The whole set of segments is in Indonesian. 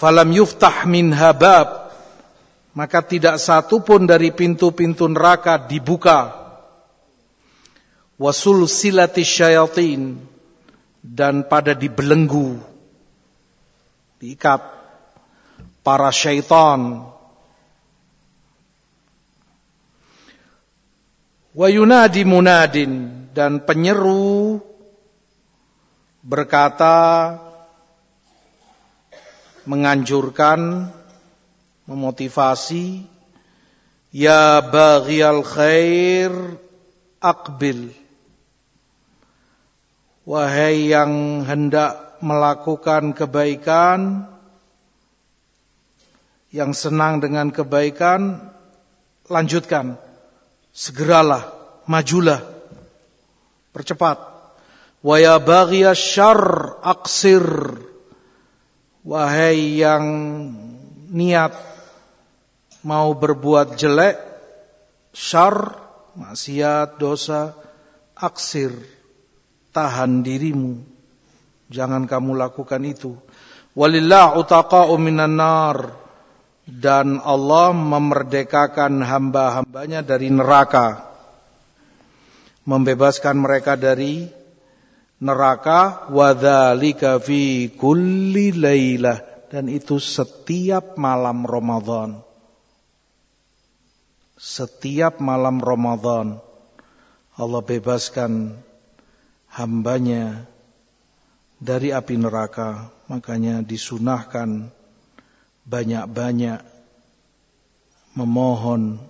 falam yuftah min habab maka tidak satu pun dari pintu-pintu neraka dibuka. Wasul silati syayatin. Dan pada dibelenggu. Diikat. Para syaitan. Wa yunadi munadin. Dan penyeru berkata menganjurkan, memotivasi, ya baghiyal khair akbil. Wahai yang hendak melakukan kebaikan, yang senang dengan kebaikan, lanjutkan. Segeralah, majulah, percepat. Wa ya baghiya syarr. Wahai yang niat mau berbuat jelek, syar, maksiat, dosa, aksir, tahan dirimu. Jangan kamu lakukan itu. Walillah utaqa'u minan nar. Dan Allah memerdekakan hamba-hambanya dari neraka. Membebaskan mereka dari neraka wadzalika fi kulli lailah dan itu setiap malam Ramadan. Setiap malam Ramadan Allah bebaskan hambanya dari api neraka. Makanya disunahkan banyak-banyak memohon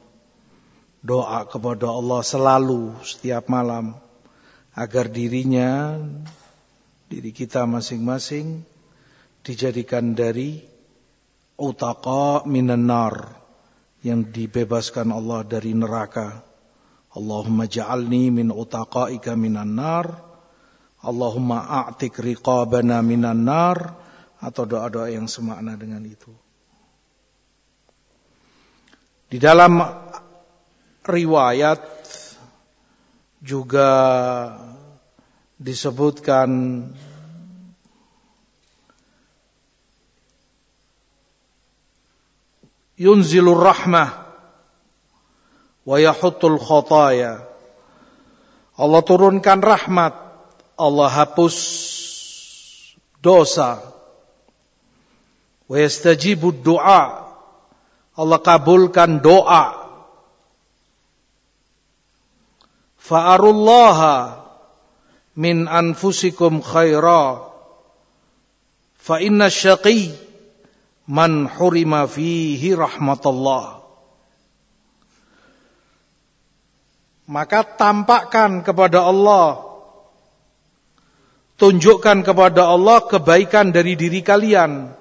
doa kepada Allah selalu setiap malam agar dirinya, diri kita masing-masing dijadikan dari utaqa minan nar yang dibebaskan Allah dari neraka. Allahumma ja'alni min utaqaika minan nar. Allahumma a'tik riqabana minan nar atau doa-doa yang semakna dengan itu. Di dalam riwayat juga disebutkan yunzilur rahmah wa yahuttul khataya. Allah turunkan rahmat Allah hapus dosa. Wa yastajibud du'a Allah kabulkan doa fa'arullaha min anfusikum khaira fa inna syaqi man hurima fihi rahmatullah maka tampakkan kepada Allah tunjukkan kepada Allah kebaikan dari diri kalian.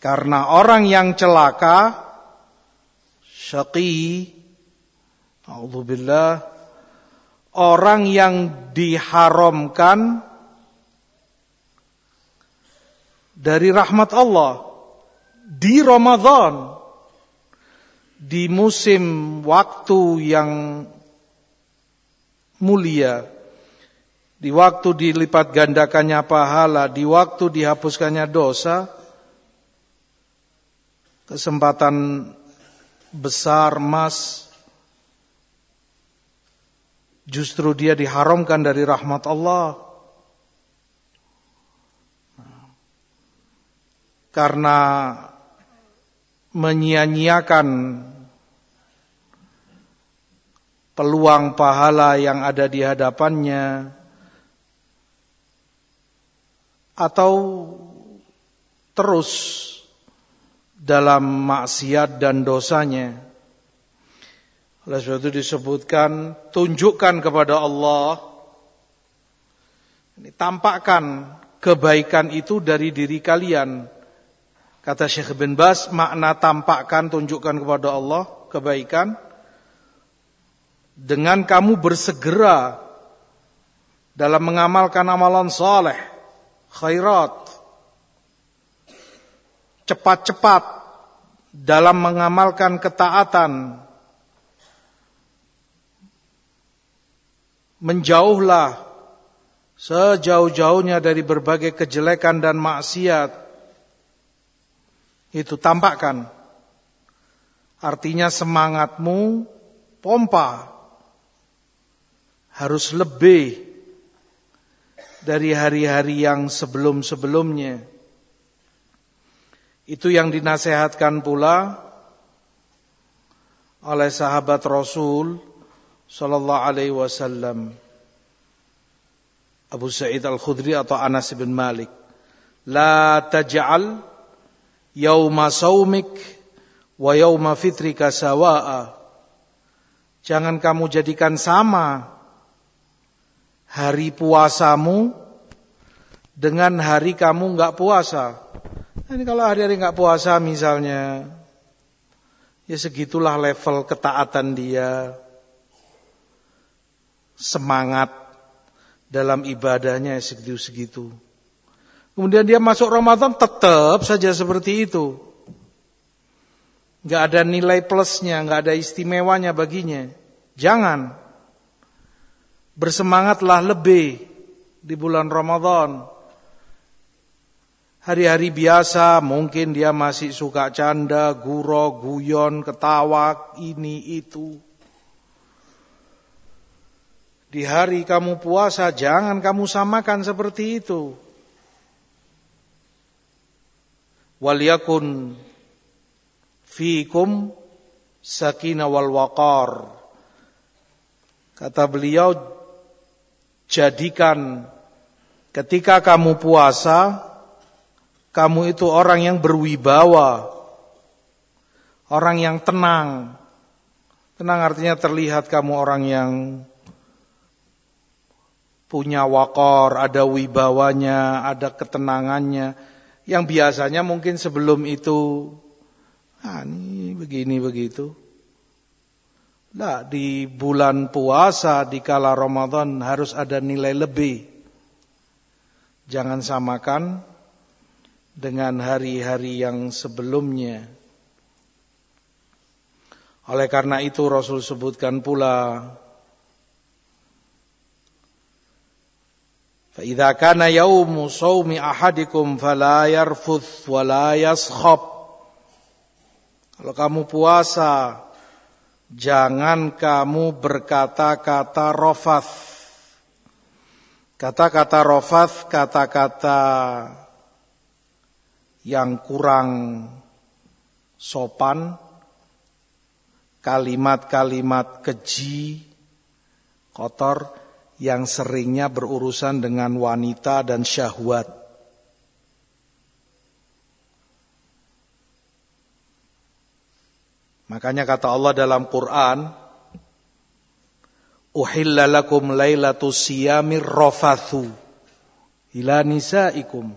Karena orang yang celaka syaqi Alhamdulillah orang yang diharamkan dari rahmat Allah di Ramadan di musim waktu yang mulia di waktu dilipat gandakannya pahala di waktu dihapuskannya dosa kesempatan besar emas justru dia diharamkan dari rahmat Allah. Karena menyia-nyiakan peluang pahala yang ada di hadapannya atau terus dalam maksiat dan dosanya. Oleh sebab itu disebutkan tunjukkan kepada Allah ini tampakkan kebaikan itu dari diri kalian. Kata Syekh bin Bas, makna tampakkan tunjukkan kepada Allah kebaikan dengan kamu bersegera dalam mengamalkan amalan saleh, khairat, cepat-cepat dalam mengamalkan ketaatan. Menjauhlah sejauh-jauhnya dari berbagai kejelekan dan maksiat. Itu tampakkan. Artinya semangatmu pompa harus lebih dari hari-hari yang sebelum-sebelumnya. Itu yang dinasehatkan pula oleh sahabat Rasul sallallahu alaihi wasallam. Abu Sa'id Al-Khudri atau Anas bin Malik. La taj'al yauma saumik wa yauma fitrika sawa'a. Jangan kamu jadikan sama hari puasamu dengan hari kamu enggak puasa. Ini kalau hari-hari enggak puasa misalnya, ya segitulah level ketaatan dia, semangat dalam ibadahnya segitu-segitu. Kemudian dia masuk Ramadan tetap saja seperti itu. Gak ada nilai plusnya, gak ada istimewanya baginya. Jangan. Bersemangatlah lebih di bulan Ramadan. Hari-hari biasa mungkin dia masih suka canda, guro, guyon, ketawa, ini, itu. Di hari kamu puasa jangan kamu samakan seperti itu. Waliyakun fikum sakinah wal waqar. Kata beliau, jadikan ketika kamu puasa, kamu itu orang yang berwibawa, orang yang tenang. Tenang artinya terlihat kamu orang yang punya wakor, ada wibawanya, ada ketenangannya. Yang biasanya mungkin sebelum itu, ah ini begini begitu. Nah, di bulan puasa, di kala Ramadan harus ada nilai lebih. Jangan samakan dengan hari-hari yang sebelumnya. Oleh karena itu Rasul sebutkan pula فإذا كان يوم صوم أحدكم فلا يرفث ولا يصخب Kalau kamu puasa Jangan kamu berkata-kata rofath Kata-kata rofath Kata-kata yang kurang Sopan Kalimat-kalimat keji Kotor yang seringnya berurusan dengan wanita dan syahwat. Makanya kata Allah dalam Quran, Uhilla lakum lailatus siyamir rofathu ila nisaikum.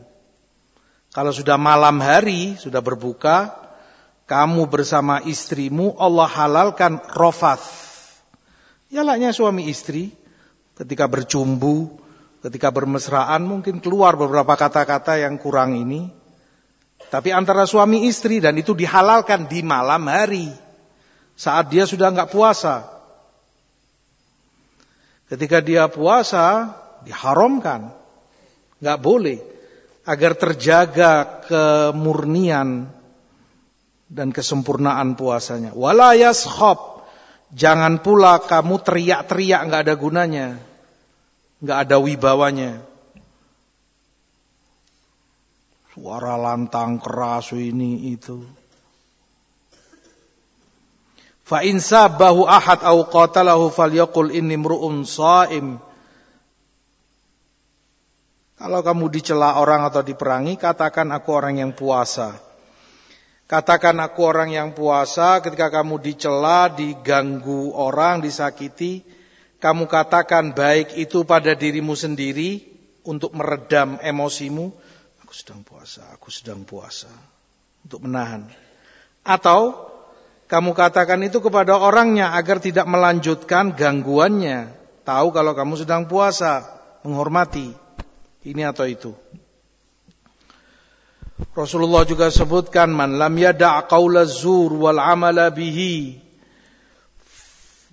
Kalau sudah malam hari, sudah berbuka, kamu bersama istrimu, Allah halalkan rofath. Yalaknya suami istri, ketika bercumbu, ketika bermesraan mungkin keluar beberapa kata-kata yang kurang ini. Tapi antara suami istri dan itu dihalalkan di malam hari. Saat dia sudah nggak puasa. Ketika dia puasa, diharamkan. nggak boleh. Agar terjaga kemurnian dan kesempurnaan puasanya. Wala yaskhab Jangan pula kamu teriak-teriak nggak ada gunanya, nggak ada wibawanya. Suara lantang keras ini itu. Fa in sabahu ahad au qatalahu falyaqul inni mru'un shaim. Kalau kamu dicela orang atau diperangi, katakan aku orang yang puasa. Katakan aku orang yang puasa ketika kamu dicela, diganggu orang, disakiti. Kamu katakan baik itu pada dirimu sendiri untuk meredam emosimu. Aku sedang puasa, aku sedang puasa. Untuk menahan. Atau kamu katakan itu kepada orangnya agar tidak melanjutkan gangguannya. Tahu kalau kamu sedang puasa, menghormati. Ini atau itu. Rasulullah juga sebutkan man lam yada' qaula zur wal amala bihi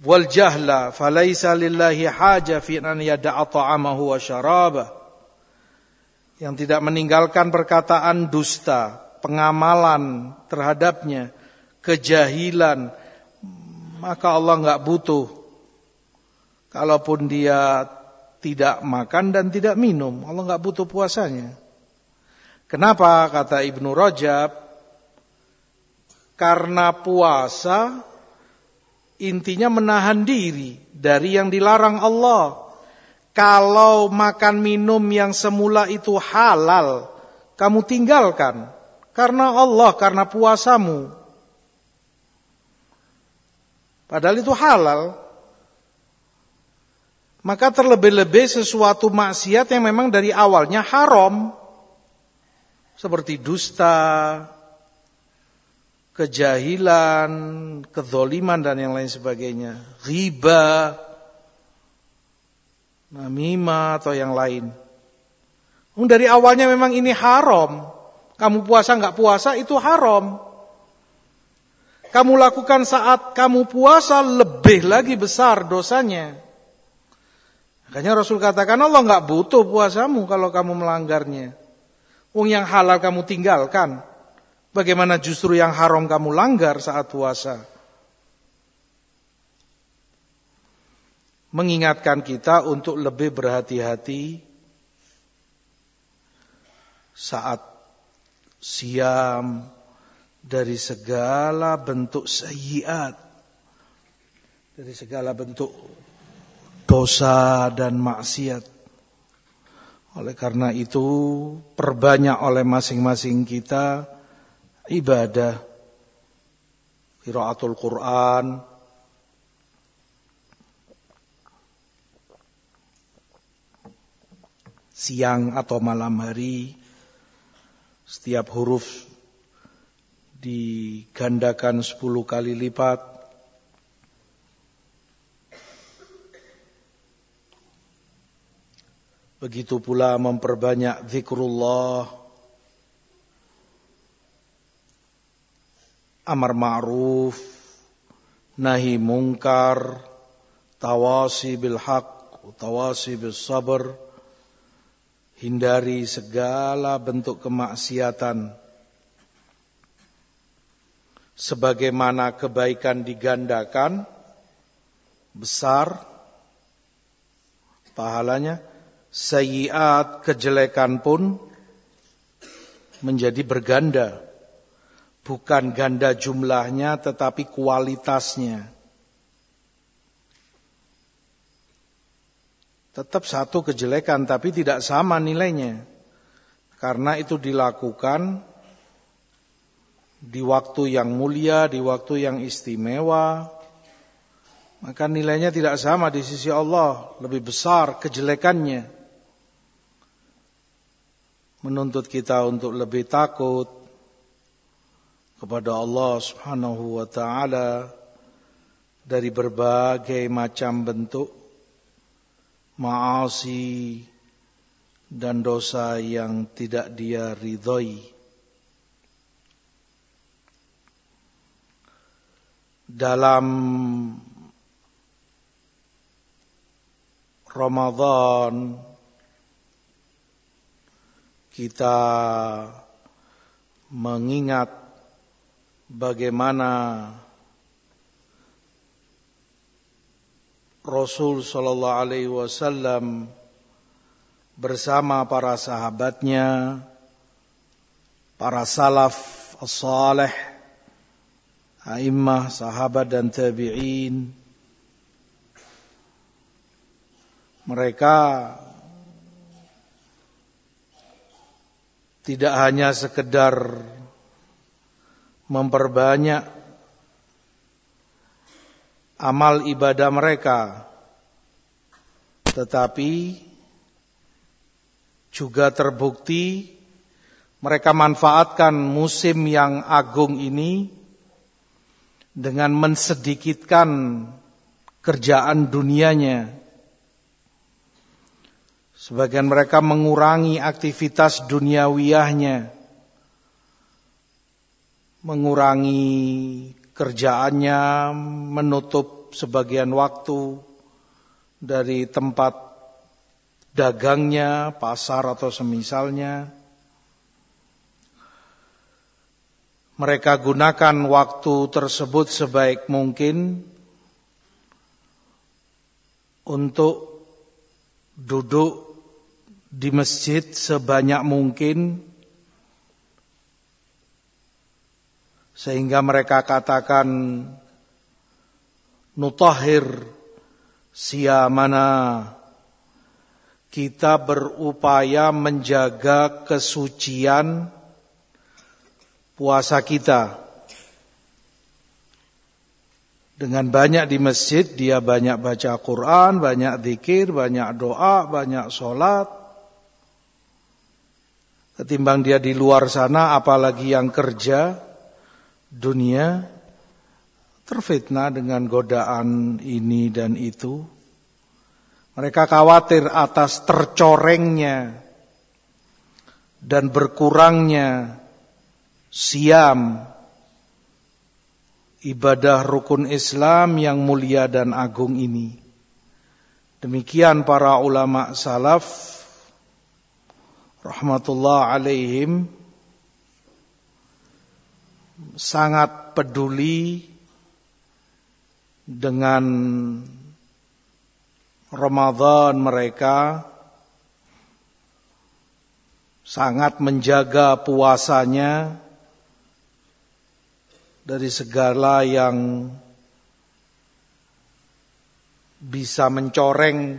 wal jahla falaysa lillahi haja fi an yada'a ta'amahu wa syarabah yang tidak meninggalkan perkataan dusta, pengamalan terhadapnya, kejahilan, maka Allah enggak butuh. Kalaupun dia tidak makan dan tidak minum, Allah enggak butuh puasanya. Kenapa kata Ibnu Rajab? Karena puasa intinya menahan diri dari yang dilarang Allah. Kalau makan minum yang semula itu halal, kamu tinggalkan karena Allah, karena puasamu. Padahal itu halal. Maka terlebih-lebih sesuatu maksiat yang memang dari awalnya haram. Seperti dusta, kejahilan, kezoliman dan yang lain sebagainya. Riba, namimah atau yang lain. Dari awalnya memang ini haram. Kamu puasa nggak puasa itu haram. Kamu lakukan saat kamu puasa lebih lagi besar dosanya. Makanya Rasul katakan Allah nggak butuh puasamu kalau kamu melanggarnya. Wong yang halal kamu tinggalkan. Bagaimana justru yang haram kamu langgar saat puasa? Mengingatkan kita untuk lebih berhati-hati saat siam dari segala bentuk sayiat, dari segala bentuk dosa dan maksiat. Oleh karena itu, perbanyak oleh masing-masing kita ibadah, qiraatul Quran, siang atau malam hari, setiap huruf digandakan sepuluh kali lipat. Begitu pula memperbanyak zikrullah, amar ma'ruf, nahi mungkar, tawasi bil haq, tawasi bil sabar, hindari segala bentuk kemaksiatan. Sebagaimana kebaikan digandakan, besar pahalanya, sayiat kejelekan pun menjadi berganda bukan ganda jumlahnya tetapi kualitasnya. Tetap satu kejelekan tapi tidak sama nilainya. Karena itu dilakukan di waktu yang mulia, di waktu yang istimewa. Maka nilainya tidak sama di sisi Allah, lebih besar kejelekannya. Menuntut kita untuk lebih takut, kepada Allah Subhanahu wa taala dari berbagai macam bentuk maasi dan dosa yang tidak dia ridhoi. Dalam Ramadan kita mengingat bagaimana Rasul sallallahu alaihi wasallam bersama para sahabatnya, para salaf as-salih, a'immah, sahabat dan tabi'in. Mereka tidak hanya sekedar memperbanyak amal ibadah mereka tetapi juga terbukti mereka manfaatkan musim yang agung ini dengan mensedikitkan kerjaan dunianya. Sebagian mereka mengurangi aktivitas duniawiyahnya mengurangi kerjaannya, menutup menutup sebagian waktu dari tempat dagangnya, pasar atau semisalnya. Mereka gunakan waktu tersebut sebaik mungkin untuk duduk di masjid sebanyak mungkin sehingga mereka katakan nutahhir siamana kita berupaya menjaga kesucian puasa kita. Dengan banyak di masjid dia banyak baca Quran, banyak zikir, banyak doa, banyak sholat ketimbang dia di luar sana apalagi yang kerja dunia terfitnah dengan godaan ini dan itu. Mereka khawatir atas tercorengnya dan berkurangnya siam ibadah rukun Islam yang mulia dan agung ini. Demikian para ulama salaf rahmatullah alaihim sangat peduli dengan Ramadan mereka sangat menjaga puasanya dari segala yang bisa mencoreng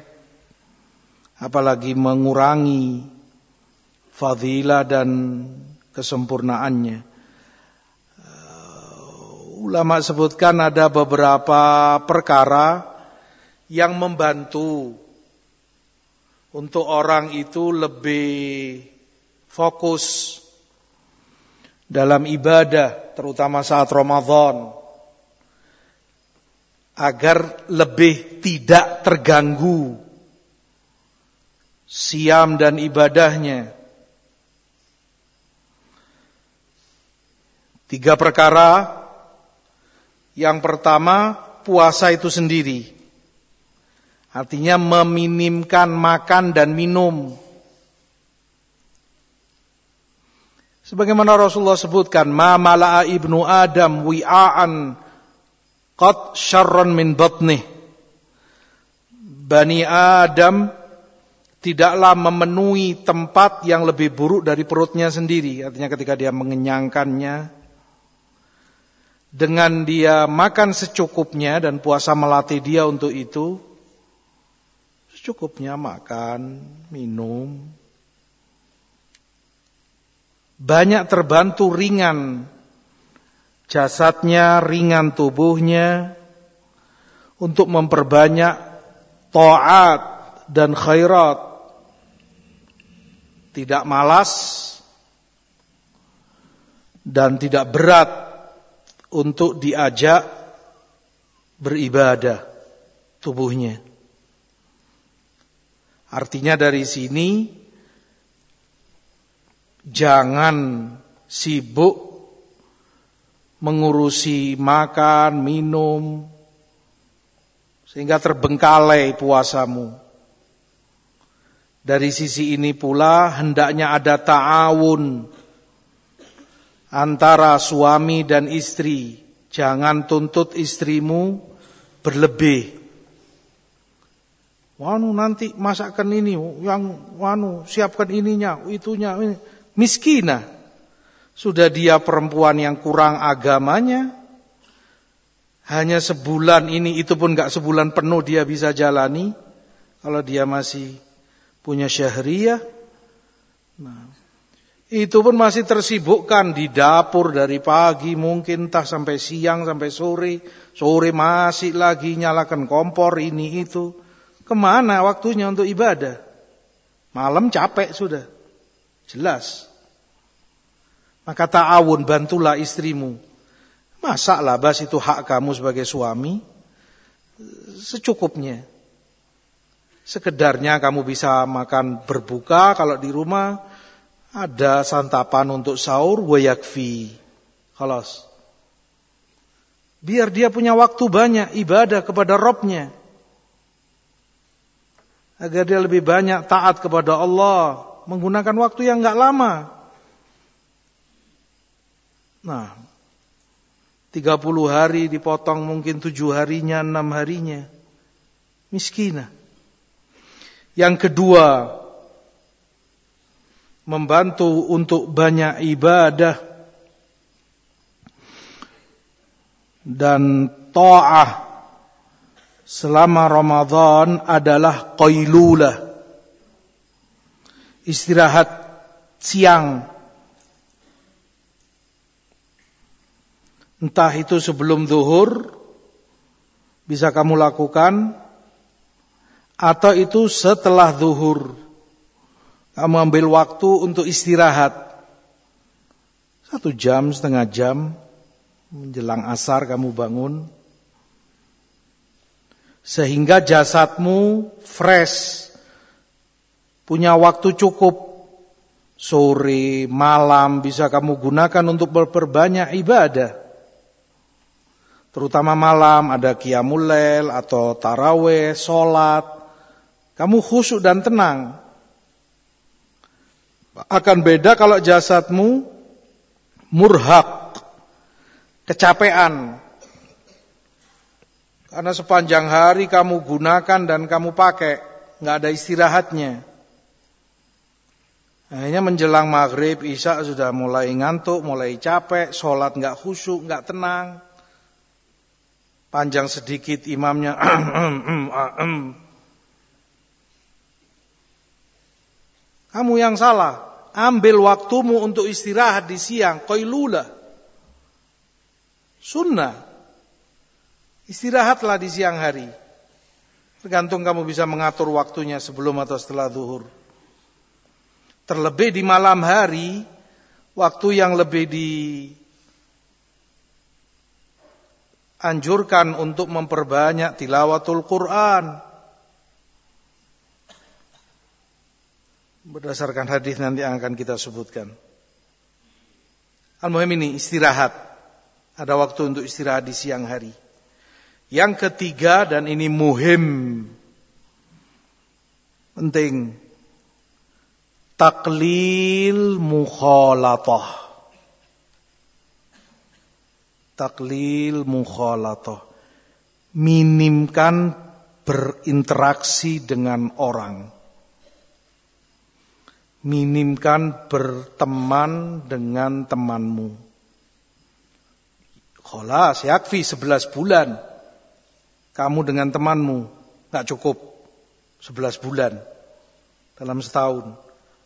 apalagi mengurangi fadilah dan kesempurnaannya ulama sebutkan ada beberapa perkara yang membantu untuk orang itu lebih fokus dalam ibadah, terutama saat Ramadan, agar lebih tidak terganggu siam dan ibadahnya. Tiga perkara yang pertama, puasa itu sendiri. Artinya meminimkan makan dan minum. Sebagaimana Rasulullah sebutkan, "Ma mala'a ibnu Adam wi'aan qad syarran min batnih." Bani Adam tidaklah memenuhi tempat yang lebih buruk dari perutnya sendiri. Artinya ketika dia mengenyangkannya, dengan dia makan secukupnya dan puasa melatih dia untuk itu, secukupnya makan, minum, banyak terbantu ringan jasadnya, ringan tubuhnya untuk memperbanyak taat dan khairat. Tidak malas dan tidak berat untuk diajak beribadah tubuhnya. Artinya dari sini jangan sibuk mengurusi makan, minum sehingga terbengkalai puasamu. Dari sisi ini pula hendaknya ada ta'awun antara suami dan istri. Jangan tuntut istrimu berlebih. Wanu nanti masakkan ini, yang wanu siapkan ininya, itunya, ini. miskina. Sudah dia perempuan yang kurang agamanya, hanya sebulan ini itu pun gak sebulan penuh dia bisa jalani. Kalau dia masih punya syahriah. Nah, itu pun masih tersibukkan di dapur dari pagi mungkin entah sampai siang sampai sore. Sore masih lagi nyalakan kompor ini itu. Ke mana waktunya untuk ibadah? Malam capek sudah. Jelas. Maka ta'awun bantulah istrimu. Masaklah bas itu hak kamu sebagai suami. Secukupnya. Sekedarnya kamu bisa makan berbuka kalau di rumah ada santapan untuk sahur wayakfi. Khalas. Biar dia punya waktu banyak ibadah kepada Robnya. Agar dia lebih banyak taat kepada Allah. Menggunakan waktu yang nggak lama. Nah, 30 hari dipotong mungkin 7 harinya, 6 harinya. Miskinah. Yang kedua, membantu untuk banyak ibadah dan ta'ah selama Ramadan adalah qailulah. Istirahat siang. Entah itu sebelum zuhur bisa kamu lakukan atau itu setelah zuhur. Kamu ambil waktu untuk istirahat. Satu jam, setengah jam menjelang asar kamu bangun. Sehingga jasadmu fresh punya waktu cukup. Sore malam bisa kamu gunakan untuk berbanyak ibadah. Terutama malam ada qiyamul lail atau taraweh salat kamu khusyuk dan tenang akan beda kalau jasadmu murhak kecapean. Karena sepanjang hari kamu gunakan dan kamu pakai, nggak ada istirahatnya. Akhirnya menjelang maghrib, isya sudah mulai ngantuk, mulai capek, sholat nggak khusyuk, nggak tenang. Panjang sedikit imamnya, kamu yang salah. Ambil waktumu untuk istirahat di siang, koilulah. Sunnah. Istirahatlah di siang hari. Tergantung kamu bisa mengatur waktunya sebelum atau setelah zuhur. Terlebih di malam hari, waktu yang lebih dianjurkan untuk memperbanyak tilawatul Quran. Berdasarkan hadis nanti yang akan kita sebutkan. Al-Muhim ini istirahat. Ada waktu untuk istirahat di siang hari. Yang ketiga dan ini muhim. Penting. Taklil mukhalatah. Taklil mukhalatah. Minimkan berinteraksi dengan orang. Minimkan berteman dengan temanmu Kholas, yakfi 11 bulan. Kamu dengan temanmu, nggak cukup 11 bulan dalam setahun.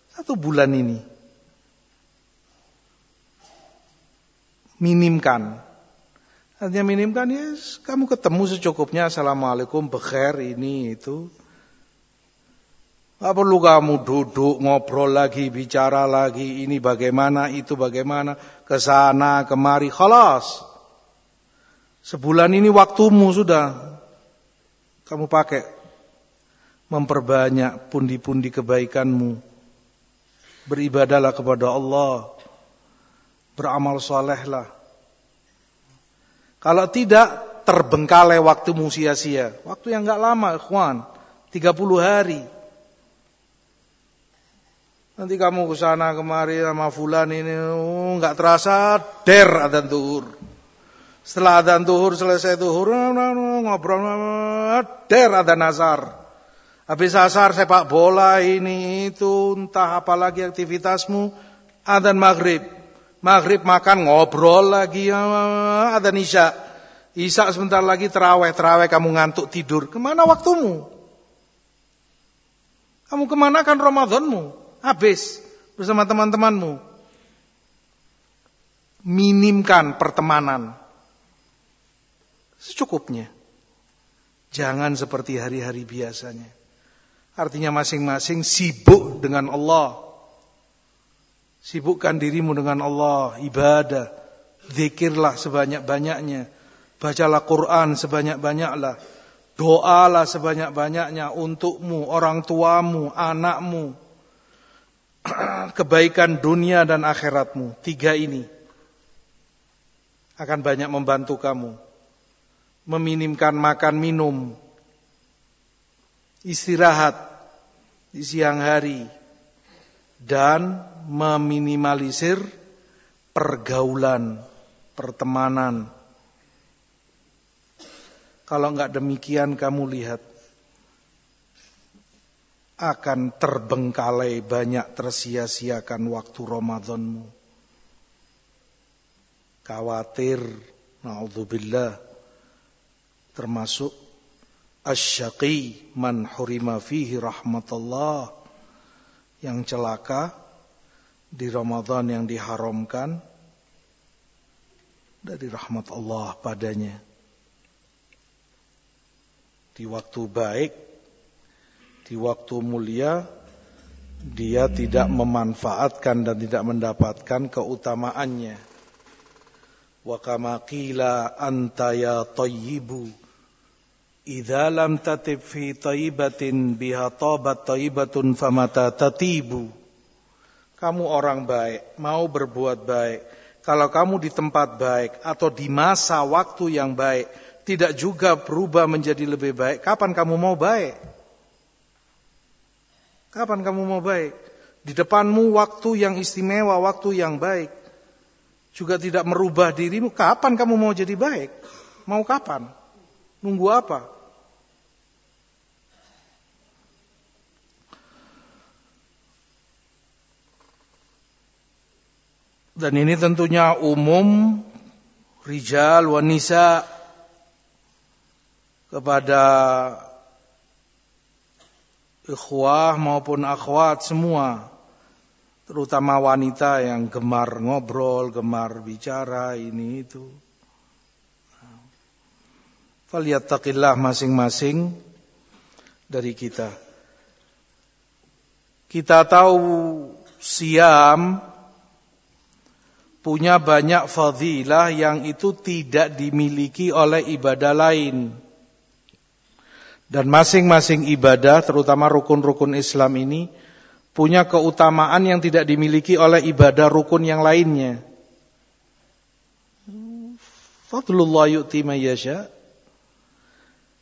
Satu bulan ini. Minimkan. Artinya minimkan ya kamu ketemu secukupnya. Assalamualaikum, bekher, ini, itu. Gak perlu kamu duduk, ngobrol lagi, bicara lagi, ini bagaimana, itu bagaimana, ke sana, kemari, khalas. Sebulan ini waktumu sudah kamu pakai memperbanyak pundi-pundi kebaikanmu. Beribadalah kepada Allah. Beramal solehlah. Kalau tidak, terbengkalai waktumu sia-sia. Waktu yang enggak lama, ikhwan. 30 hari. Nanti kamu ke sana kemari sama fulan ini, enggak oh, terasa, der ada tuhur. Setelah adzan duhur selesai duhur ngobrol der ada nazar. Habis asar sepak bola ini itu entah apalagi aktivitasmu adzan maghrib. Maghrib makan ngobrol lagi adzan isya. Isya sebentar lagi terawih, terawih kamu ngantuk tidur. Ke mana waktumu? Kamu ke mana kan Ramadanmu? Habis bersama teman-temanmu. Minimkan pertemanan. Secukupnya. Jangan seperti hari-hari biasanya. Artinya masing-masing sibuk dengan Allah. Sibukkan dirimu dengan Allah, ibadah. Zikirlah sebanyak-banyaknya. Bacalah Quran sebanyak-banyaklah. Doalah sebanyak-banyaknya untukmu, orang tuamu, anakmu. Kebaikan dunia dan akhiratmu. Tiga ini akan banyak membantu kamu meminimkan makan minum, istirahat di siang hari, dan meminimalisir pergaulan, pertemanan. Kalau enggak demikian kamu lihat akan terbengkalai banyak tersia-siakan waktu Ramadanmu. Khawatir, naudzubillah, termasuk asyaqi man hurima fihi rahmatullah yang celaka di Ramadan yang diharamkan dari rahmat Allah padanya. Di waktu baik, di waktu mulia, dia tidak memanfaatkan dan tidak mendapatkan keutamaannya. Wa kama qila anta ya tayyibu idza lam tatib fi tayyibatin biha tabat tayyibatun famata tatibu kamu orang baik, mau berbuat baik. Kalau kamu di tempat baik atau di masa waktu yang baik, tidak juga berubah menjadi lebih baik, kapan kamu mau baik? Kapan kamu mau baik? Di depanmu waktu yang istimewa, waktu yang baik. Juga tidak merubah dirimu, kapan kamu mau jadi baik? Mau kapan? Nunggu apa? Dan ini tentunya umum rijal wanita kepada ikhwah maupun akhwat semua terutama wanita yang gemar ngobrol, gemar bicara ini itu. Falyattaqillah masing-masing dari kita. Kita tahu siam punya banyak fadilah yang itu tidak dimiliki oleh ibadah lain. Dan masing-masing ibadah, terutama rukun-rukun Islam ini, punya keutamaan yang tidak dimiliki oleh ibadah rukun yang lainnya. Fadlullah yu'ti mayyasha.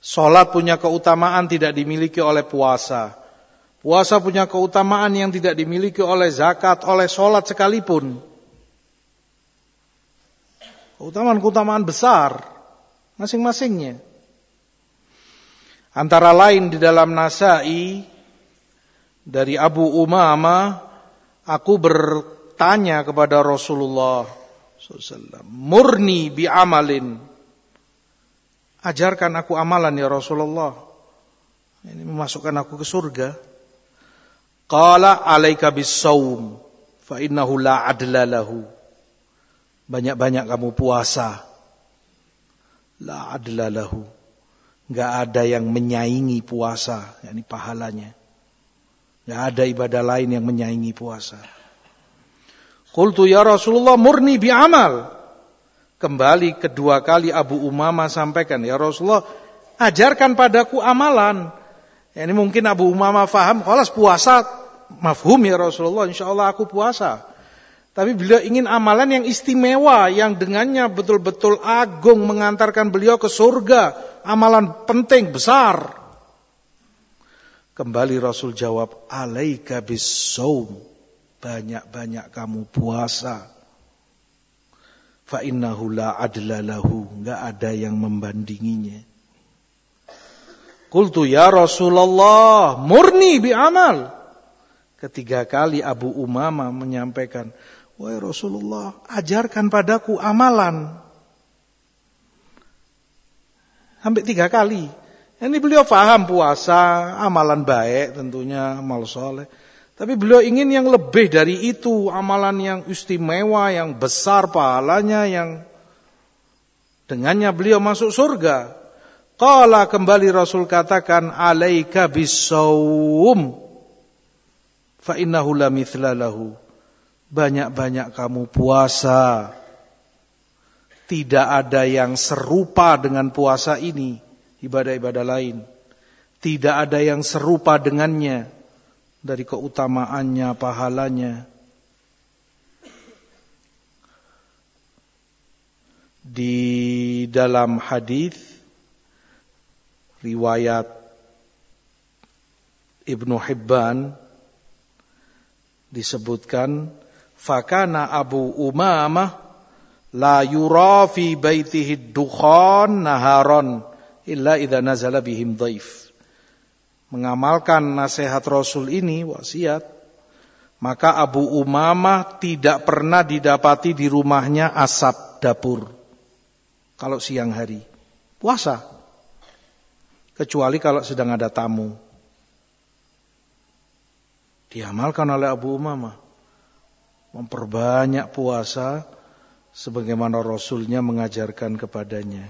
Salat punya keutamaan tidak dimiliki oleh puasa. Puasa punya keutamaan yang tidak dimiliki oleh zakat, oleh salat sekalipun. Keutamaan-keutamaan besar masing-masingnya. Antara lain di dalam Nasai dari Abu Umama, aku bertanya kepada Rasulullah SAW, murni bi amalin. Ajarkan aku amalan ya Rasulullah. Ini memasukkan aku ke surga. Qala alaika bis saum fa innahu la adla lahu. Banyak-banyak kamu puasa. La adla lahu. Gak ada yang menyaingi puasa. yakni pahalanya. Gak ada ibadah lain yang menyaingi puasa. Qultu ya Rasulullah murni bi amal. Kembali kedua kali Abu Umama sampaikan, ya Rasulullah, ajarkan padaku amalan. Ya, ini mungkin Abu Umama faham, kalau puasa, mafhum ya Rasulullah, insya Allah aku puasa. Tapi beliau ingin amalan yang istimewa, yang dengannya betul-betul agung mengantarkan beliau ke surga. Amalan penting, besar. Kembali Rasul jawab, alaika bisawm. Banyak-banyak kamu puasa. Fa innahu la adla lahu. Enggak ada yang membandinginya. Kultu ya Rasulullah, murni bi amal. Ketiga kali Abu Umama menyampaikan, Wahai Rasulullah, ajarkan padaku amalan. Sampai tiga kali. Ini beliau faham puasa, amalan baik tentunya, amal soleh. Tapi beliau ingin yang lebih dari itu, amalan yang istimewa, yang besar pahalanya, yang dengannya beliau masuk surga. Qala kembali Rasul katakan, alaika bisawum, fa innahu la mithla lahu. Banyak-banyak kamu puasa. Tidak ada yang serupa dengan puasa ini. Ibadah-ibadah lain. Tidak ada yang serupa dengannya. Dari keutamaannya, pahalanya. Di dalam hadis riwayat Ibnu Hibban disebutkan fakana Abu Umamah la yura fi baitihi dukhan naharon illa idza nazala bihim dhaif. Mengamalkan nasihat Rasul ini wasiat maka Abu Umamah tidak pernah didapati di rumahnya asap dapur. Kalau siang hari. Puasa. Kecuali kalau sedang ada tamu. Diamalkan oleh Abu Umamah. Memperbanyak puasa sebagaimana Rasulnya mengajarkan kepadanya.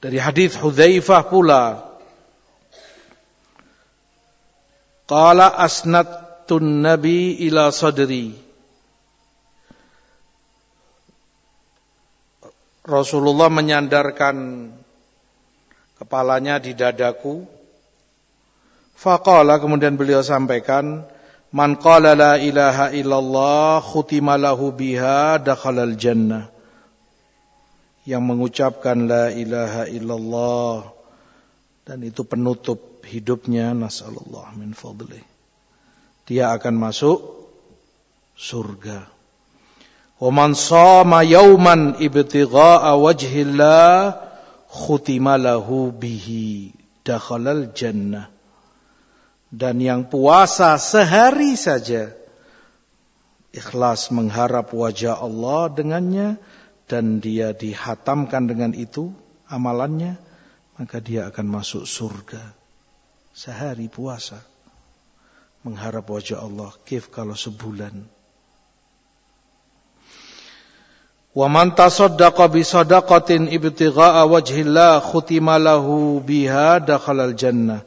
Dari hadis Hudzaifah pula Qala asnatun nabi ila sadri Rasulullah menyandarkan kepalanya di dadaku Faqala kemudian beliau sampaikan, Man qala la ilaha illallah khutima lahu biha dakhalal jannah. Yang mengucapkan la ilaha illallah dan itu penutup hidupnya nasallallahu min fadli. Dia akan masuk surga. Wa man shama yawman ibtigha'a wajhillah khutima lahu bihi dakhalal jannah dan yang puasa sehari saja ikhlas mengharap wajah Allah dengannya dan dia dihatamkan dengan itu amalannya maka dia akan masuk surga. Sehari puasa mengharap wajah Allah kif kalau sebulan. Wa man tasaddaqa bi sadaqatin ibtigha'a wajhillah khutima lahu biha dakhalal jannah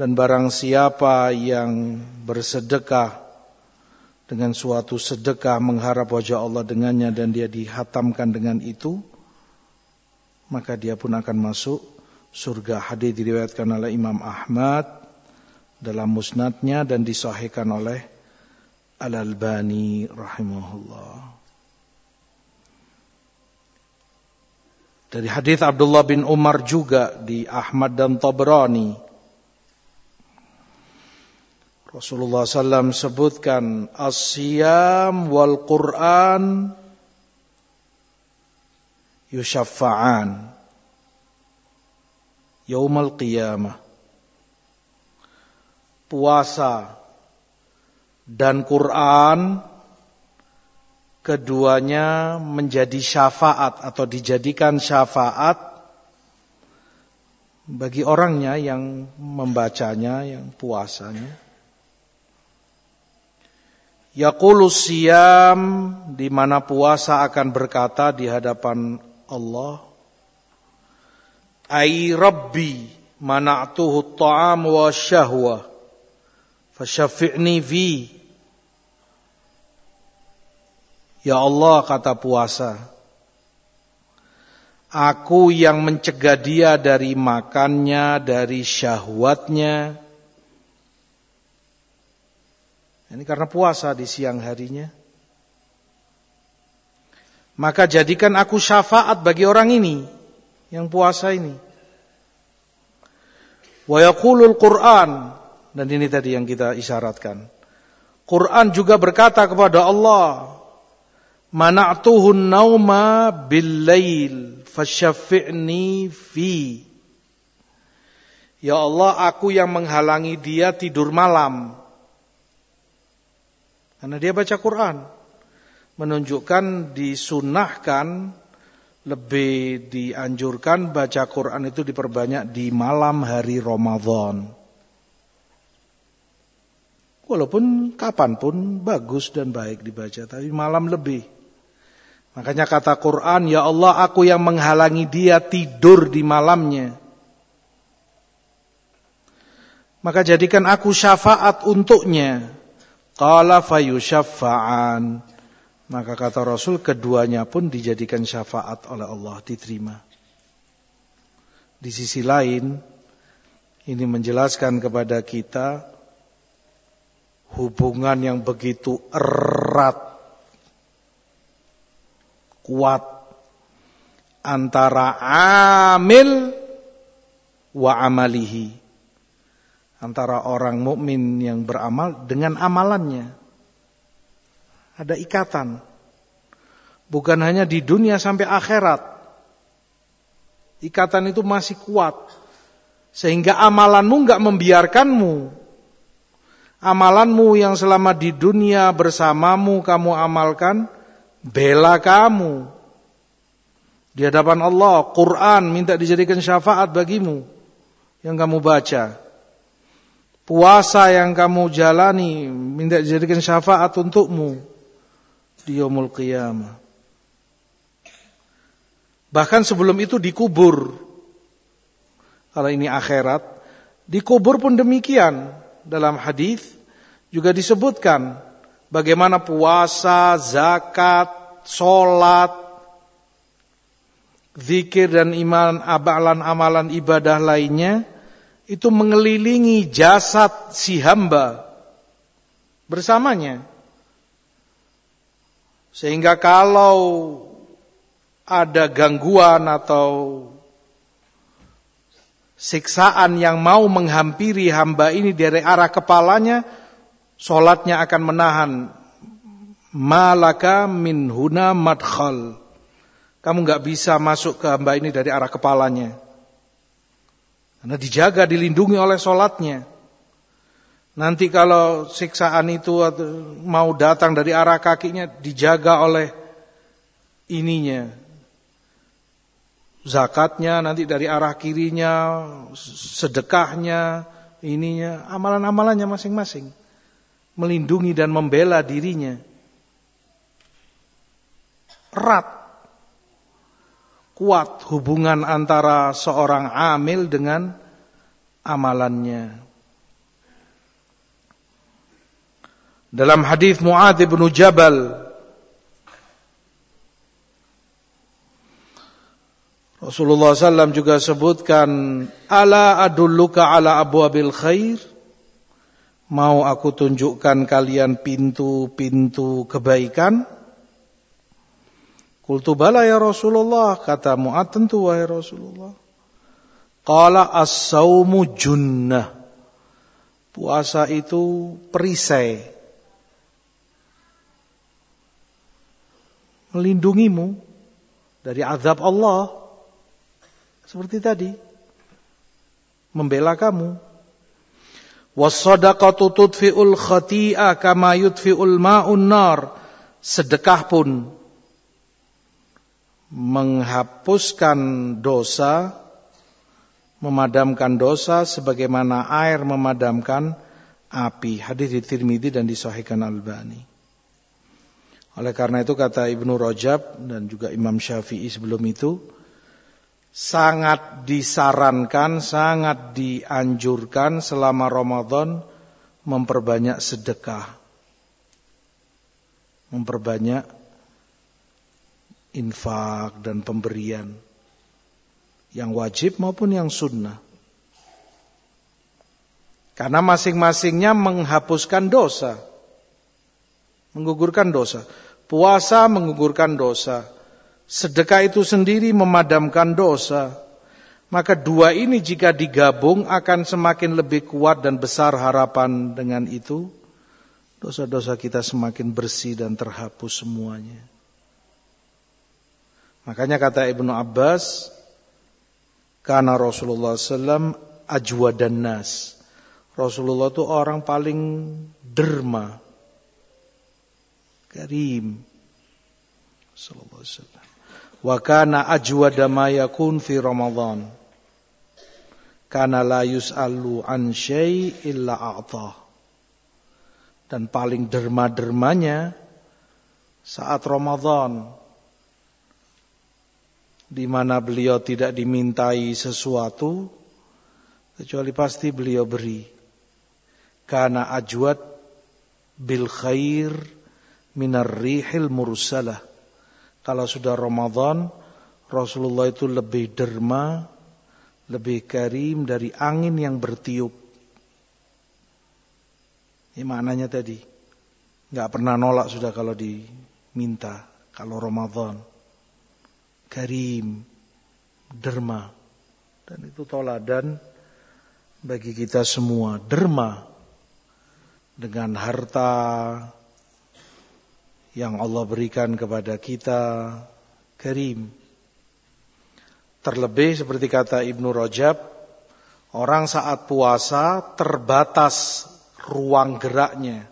dan barang siapa yang bersedekah dengan suatu sedekah mengharap wajah Allah dengannya dan dia dihatamkan dengan itu, maka dia pun akan masuk surga. Hadis diriwayatkan oleh Imam Ahmad dalam musnadnya dan disahihkan oleh Al-Albani rahimahullah. Dari hadis Abdullah bin Umar juga di Ahmad dan Tabrani Rasulullah SAW sebutkan asyam wal Quran yushaffa'an yaumal qiyamah. Puasa dan Quran keduanya menjadi syafaat atau dijadikan syafaat bagi orangnya yang membacanya, yang puasanya. Yaqulu siyam di mana puasa akan berkata di hadapan Allah Ai Rabbi mana'tuhu ta'am wa syahwa fasyafi'ni fi. Ya Allah kata puasa Aku yang mencegah dia dari makannya, dari syahwatnya, Ini karena puasa di siang harinya. Maka jadikan aku syafaat bagi orang ini yang puasa ini. Wa yaqulul Qur'an dan ini tadi yang kita isyaratkan. Quran juga berkata kepada Allah, "Mana'tuhun nauma bil-lail fasyafi'ni fi." Ya Allah, aku yang menghalangi dia tidur malam. Karena dia baca Quran. Menunjukkan disunahkan lebih dianjurkan baca Quran itu diperbanyak di malam hari Ramadan. Walaupun kapan pun bagus dan baik dibaca, tapi malam lebih. Makanya kata Quran, Ya Allah aku yang menghalangi dia tidur di malamnya. Maka jadikan aku syafaat untuknya. Qala fayusyaffa'an. Maka kata Rasul keduanya pun dijadikan syafaat oleh Allah diterima. Di sisi lain ini menjelaskan kepada kita hubungan yang begitu erat kuat antara amil wa amalihi. Antara orang mukmin yang beramal dengan amalannya. Ada ikatan. Bukan hanya di dunia sampai akhirat. Ikatan itu masih kuat. Sehingga amalanmu nggak membiarkanmu. Amalanmu yang selama di dunia bersamamu kamu amalkan, bela kamu di hadapan Allah, Quran minta dijadikan syafaat bagimu yang kamu baca. Puasa yang kamu jalani minta dijadikan syafaat untukmu di yaumul qiyamah. Bahkan sebelum itu dikubur. Kalau ini akhirat, dikubur pun demikian. Dalam hadis juga disebutkan bagaimana puasa, zakat, solat, zikir dan iman amalan-amalan ibadah lainnya itu mengelilingi jasad si hamba bersamanya. Sehingga kalau ada gangguan atau siksaan yang mau menghampiri hamba ini dari arah kepalanya, solatnya akan menahan malaka min huna madkhal kamu nggak bisa masuk ke hamba ini dari arah kepalanya. Karena dijaga, dilindungi oleh sholatnya. Nanti kalau siksaan itu mau datang dari arah kakinya, dijaga oleh ininya. Zakatnya nanti dari arah kirinya, sedekahnya, ininya, amalan-amalannya masing-masing. Melindungi dan membela dirinya. Erat kuat hubungan antara seorang amil dengan amalannya. Dalam hadis Muadz bin Jabal Rasulullah SAW juga sebutkan Ala adulluka ala abwabil khair Mau aku tunjukkan kalian pintu-pintu kebaikan Qultu bala ya Rasulullah, kata Mu'ad tentu wahai Rasulullah. Qala as-saumu junnah. Puasa itu perisai. Melindungimu dari azab Allah. Seperti tadi. Membela kamu. Was-sadaqatu tudfi'ul khati'a kama yudfi'ul ma'un nar. Sedekah pun menghapuskan dosa, memadamkan dosa sebagaimana air memadamkan api. Hadis di Tirmidzi dan disahihkan Al-Albani. Oleh karena itu kata Ibnu Rajab dan juga Imam Syafi'i sebelum itu sangat disarankan, sangat dianjurkan selama Ramadan memperbanyak sedekah. Memperbanyak infak dan pemberian yang wajib maupun yang sunnah. Karena masing-masingnya menghapuskan dosa. Menggugurkan dosa. Puasa menggugurkan dosa. Sedekah itu sendiri memadamkan dosa. Maka dua ini jika digabung akan semakin lebih kuat dan besar harapan dengan itu. Dosa-dosa kita semakin bersih dan terhapus semuanya. Makanya kata Ibnu Abbas, karena Rasulullah SAW ajwa dan nas. Rasulullah itu orang paling derma, karim. Wa kana yakun fi Ramadan. Kana la yus'alu an syai' illa a'tah. Dan paling derma-dermanya saat Ramadan di mana beliau tidak dimintai sesuatu kecuali pasti beliau beri. Karena ajwad bil khair minar rihil mursalah. Kalau sudah Ramadan, Rasulullah itu lebih derma, lebih karim dari angin yang bertiup. Ini maknanya tadi. Gak pernah nolak sudah kalau diminta. Kalau Ramadan. Karim. derma. Dan itu toladan bagi kita semua. Derma dengan harta yang Allah berikan kepada kita. Karim. Terlebih seperti kata Ibnu Rajab, orang saat puasa terbatas ruang geraknya.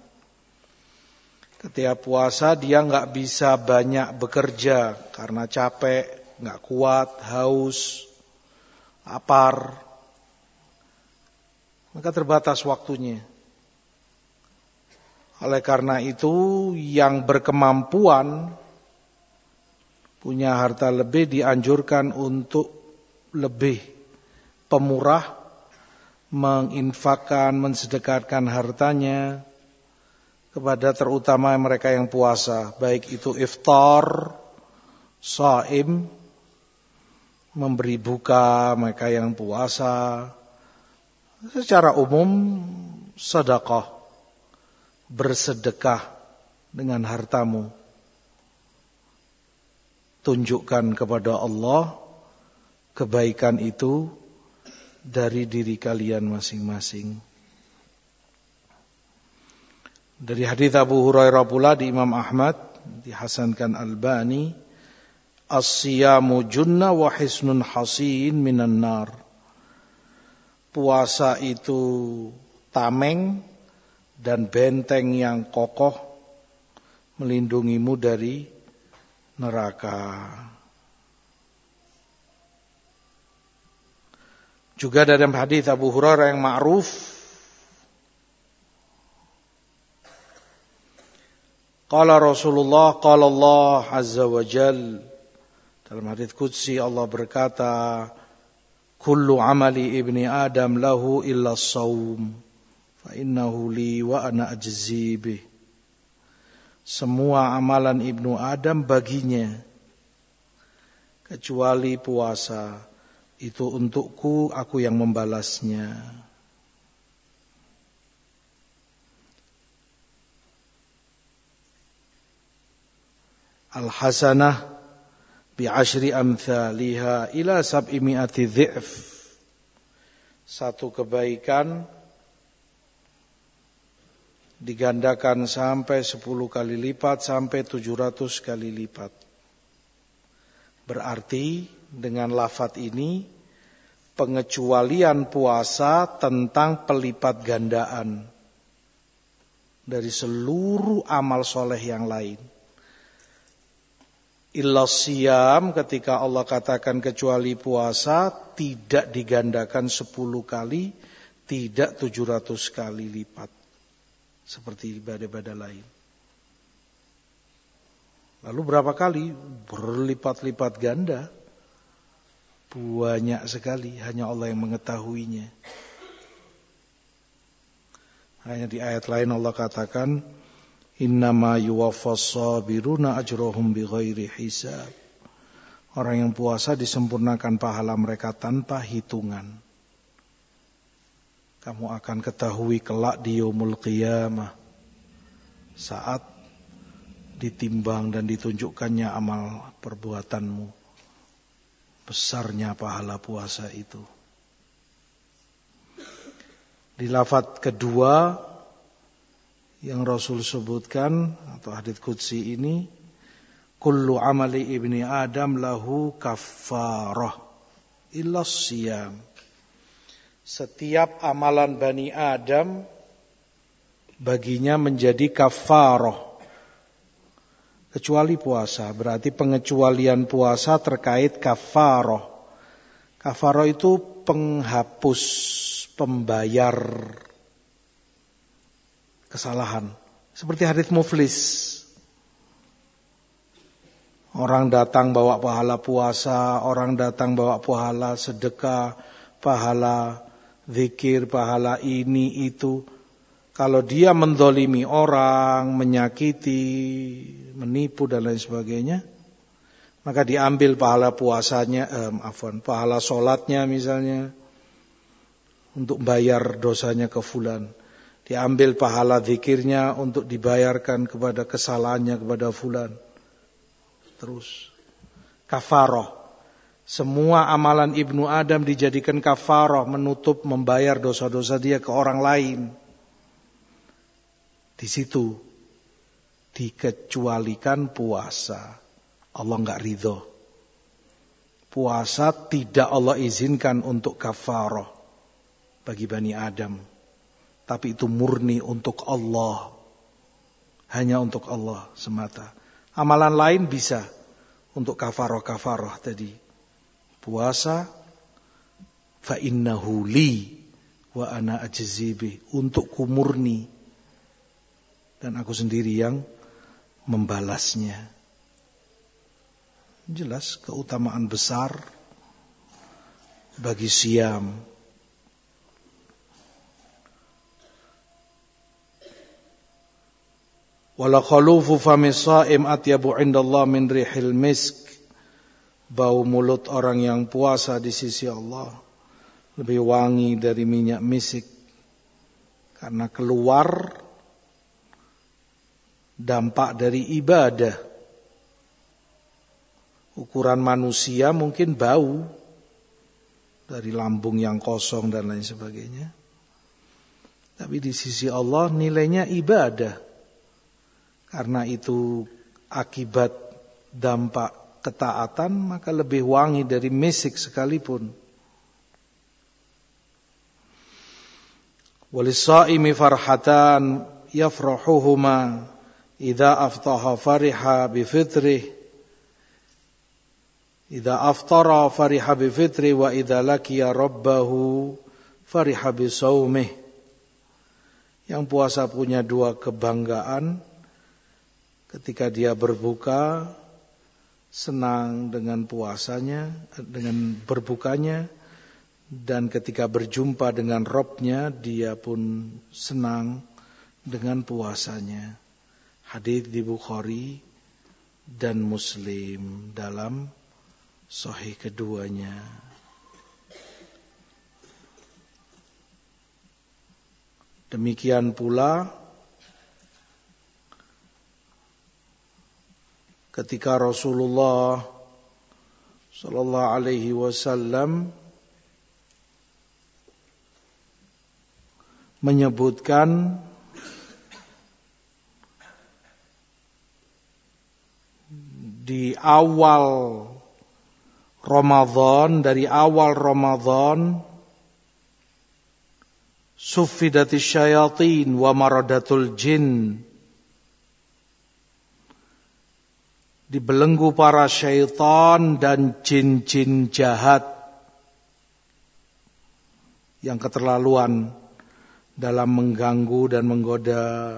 Ketika puasa dia nggak bisa banyak bekerja karena capek, nggak kuat, haus, lapar. Maka terbatas waktunya. Oleh karena itu yang berkemampuan punya harta lebih dianjurkan untuk lebih pemurah menginfakkan, mensedekatkan hartanya kepada terutama mereka yang puasa, baik itu iftar, saim, memberi buka mereka yang puasa, secara umum sedekah, bersedekah dengan hartamu. Tunjukkan kepada Allah kebaikan itu dari diri kalian masing-masing. Dari hadis Abu Hurairah pula di Imam Ahmad dihasankan Albani, as-siyamu junna wa hisnun hasin minan nar. Puasa itu tameng dan benteng yang kokoh melindungimu dari neraka. Juga dalam hadis Abu Hurairah yang ma'ruf Qala Rasulullah qala Allah azza wa jal. Dalam hadis qudsi Allah berkata kullu amali ibni adam lahu illa saum fa innahu li wa ana ajzi bih. Semua amalan ibnu Adam baginya kecuali puasa. Itu untukku, aku yang membalasnya. Al-hasanah bi'ashri amthaliha ila sab'i mi'ati dhi'f. Satu kebaikan digandakan sampai 10 kali lipat sampai 700 kali lipat. Berarti dengan lafat ini pengecualian puasa tentang pelipat gandaan dari seluruh amal soleh yang lain. Illa siam ketika Allah katakan kecuali puasa tidak digandakan sepuluh kali, tidak tujuh ratus kali lipat. Seperti ibadah-ibadah lain. Lalu berapa kali? Berlipat-lipat ganda. Banyak sekali, hanya Allah yang mengetahuinya. Hanya di ayat lain Allah katakan, Innama yuwaffas sabiruna ajrohum bighairi hisab. Orang yang puasa disempurnakan pahala mereka tanpa hitungan. Kamu akan ketahui kelak di yaumul qiyamah. Saat ditimbang dan ditunjukkannya amal perbuatanmu besarnya pahala puasa itu. Di lafat kedua yang Rasul sebutkan atau hadits qudsi ini kullu amali ibni adam lahu kaffarah illa siyam. Setiap amalan Bani Adam baginya menjadi kafarah kecuali puasa. Berarti pengecualian puasa terkait kafaroh. Kafaroh itu penghapus, pembayar kesalahan. Seperti hadits muflis. Orang datang bawa pahala puasa, orang datang bawa pahala sedekah, pahala zikir, pahala ini itu. Kalau dia mendolimi orang, menyakiti, menipu dan lain sebagainya, maka diambil pahala puasanya, eh, afwan, pahala solatnya misalnya, untuk bayar dosanya ke fulan. Diambil pahala zikirnya untuk dibayarkan kepada kesalahannya kepada fulan. Terus. Kafaroh. Semua amalan Ibnu Adam dijadikan kafarah menutup membayar dosa-dosa dia ke orang lain. Di situ dikecualikan puasa. Allah nggak ridho. Puasa tidak Allah izinkan untuk kafarah bagi Bani Adam. Tapi itu murni untuk Allah. Hanya untuk Allah semata. Amalan lain bisa untuk kafaroh-kafaroh tadi puasa fa innahu li wa ana ajzibi untuk kumurni dan aku sendiri yang membalasnya. Jelas keutamaan besar bagi siam. Wala khalufu fami saim atyabu indallah min rihil misk bau mulut orang yang puasa di sisi Allah lebih wangi dari minyak misik karena keluar dampak dari ibadah. Ukuran manusia mungkin bau dari lambung yang kosong dan lain sebagainya. Tapi di sisi Allah nilainya ibadah. Karena itu akibat dampak ketaatan maka lebih wangi dari misik sekalipun. Walisaimi farhatan yafrahuhuma idza aftaha fariha bi fitrih idza aftara fariha bi fitri wa idza laqiya rabbahu fariha bi saumih yang puasa punya dua kebanggaan ketika dia berbuka senang dengan puasanya, dengan berbukanya, dan ketika berjumpa dengan Robnya, dia pun senang dengan puasanya. Hadis di Bukhari dan Muslim dalam Sahih keduanya. Demikian pula ketika Rasulullah sallallahu alaihi wasallam menyebutkan di awal Ramadan dari awal Ramadan sufidati syayatin wa maradatul jin dibelenggu para syaitan dan jin-jin jahat yang keterlaluan dalam mengganggu dan menggoda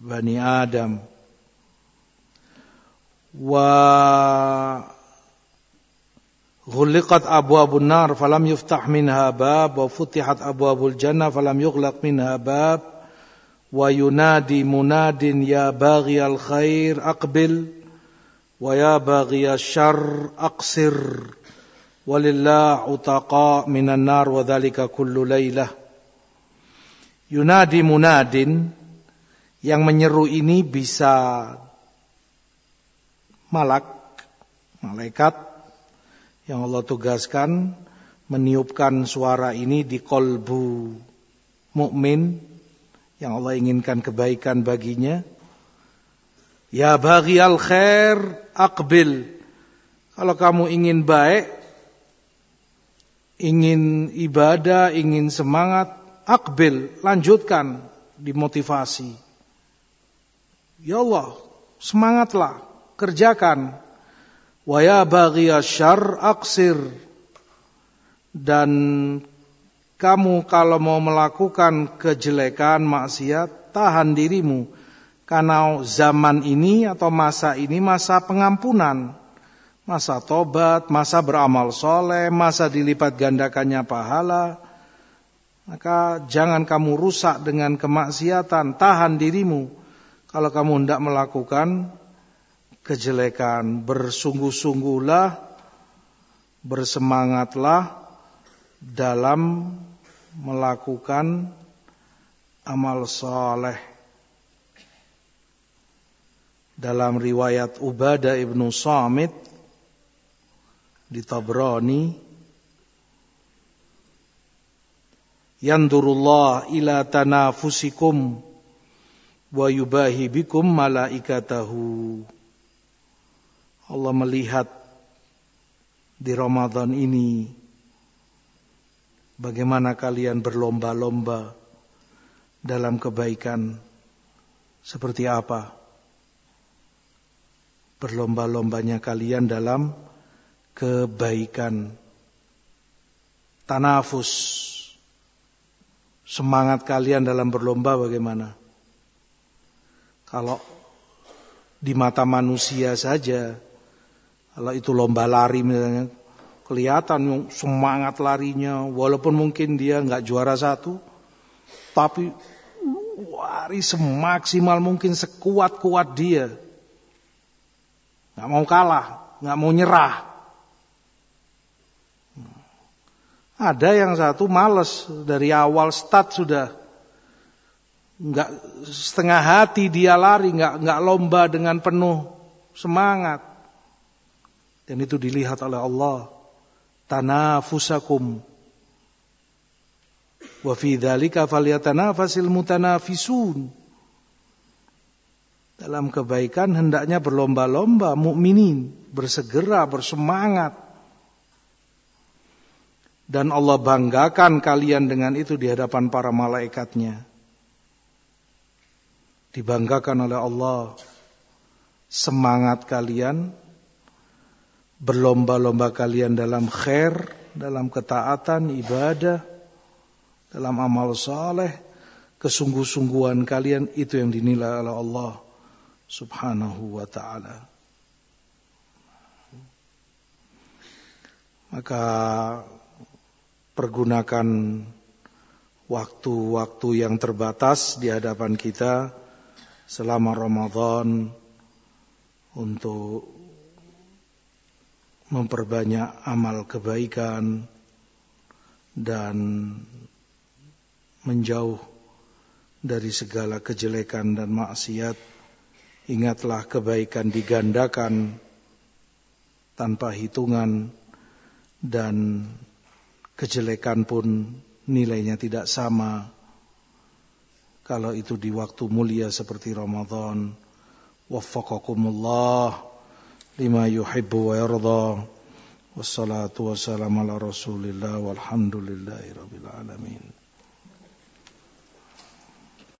Bani Adam. Wa ghuliqat abwabun nar falam yuftah minha bab wa futihat abwabul jannah falam yughlaq minha bab wa yunadi munadin ya baghiyal khair aqbil ويا باغي الشر أقصر ولله عتقاء من النار وذلك كل ليلة Yunadi munadin yang menyeru ini bisa malak, malaikat yang Allah tugaskan meniupkan suara ini di kolbu mukmin yang Allah inginkan kebaikan baginya Ya bagi al khair akbil. Kalau kamu ingin baik, ingin ibadah, ingin semangat, akbil, lanjutkan, dimotivasi. Ya Allah, semangatlah, kerjakan. Wa ya bagi syar aksir. Dan kamu kalau mau melakukan kejelekan, maksiat, tahan dirimu karena zaman ini atau masa ini masa pengampunan. Masa tobat, masa beramal soleh, masa dilipat gandakannya pahala. Maka jangan kamu rusak dengan kemaksiatan, tahan dirimu. Kalau kamu hendak melakukan kejelekan, bersungguh-sungguhlah, bersemangatlah dalam melakukan amal soleh dalam riwayat Ubadah ibnu Samit di Tabrani Yandurullah ila tanafusikum wa yubahi bikum malaikatahu. Allah melihat di Ramadan ini bagaimana kalian berlomba-lomba dalam kebaikan. Seperti apa berlomba-lombanya kalian dalam kebaikan. Tanafus. Semangat kalian dalam berlomba bagaimana? Kalau di mata manusia saja kalau itu lomba lari misalnya kelihatan semangat larinya walaupun mungkin dia nggak juara satu tapi lari semaksimal mungkin sekuat-kuat dia nggak mau kalah nggak mau nyerah Ada yang satu males dari awal start sudah nggak setengah hati dia lari, nggak nggak lomba dengan penuh semangat. Dan itu dilihat oleh Allah. Tanafusakum. Wa fi dzalika falyatanafasil. Dalam kebaikan hendaknya berlomba-lomba mukminin, bersegera, bersemangat dan Allah banggakan kalian dengan itu di hadapan para malaikatnya. Dibanggakan oleh Allah semangat kalian, berlomba-lomba kalian dalam khair, dalam ketaatan, ibadah, dalam amal saleh, kesungguh-sungguhan kalian itu yang dinilai oleh Allah Subhanahu wa taala. Maka pergunakan waktu-waktu yang terbatas di hadapan kita selama Ramadan untuk memperbanyak amal kebaikan dan menjauh dari segala kejelekan dan maksiat. Ingatlah kebaikan digandakan tanpa hitungan dan kejelekan pun nilainya tidak sama. Kalau itu di waktu mulia seperti Ramadan waffaqakumullah lima yuhibbu wa yarda. Wassalatu wassalamu ala rasulillah walhamdulillahi rabbil alamin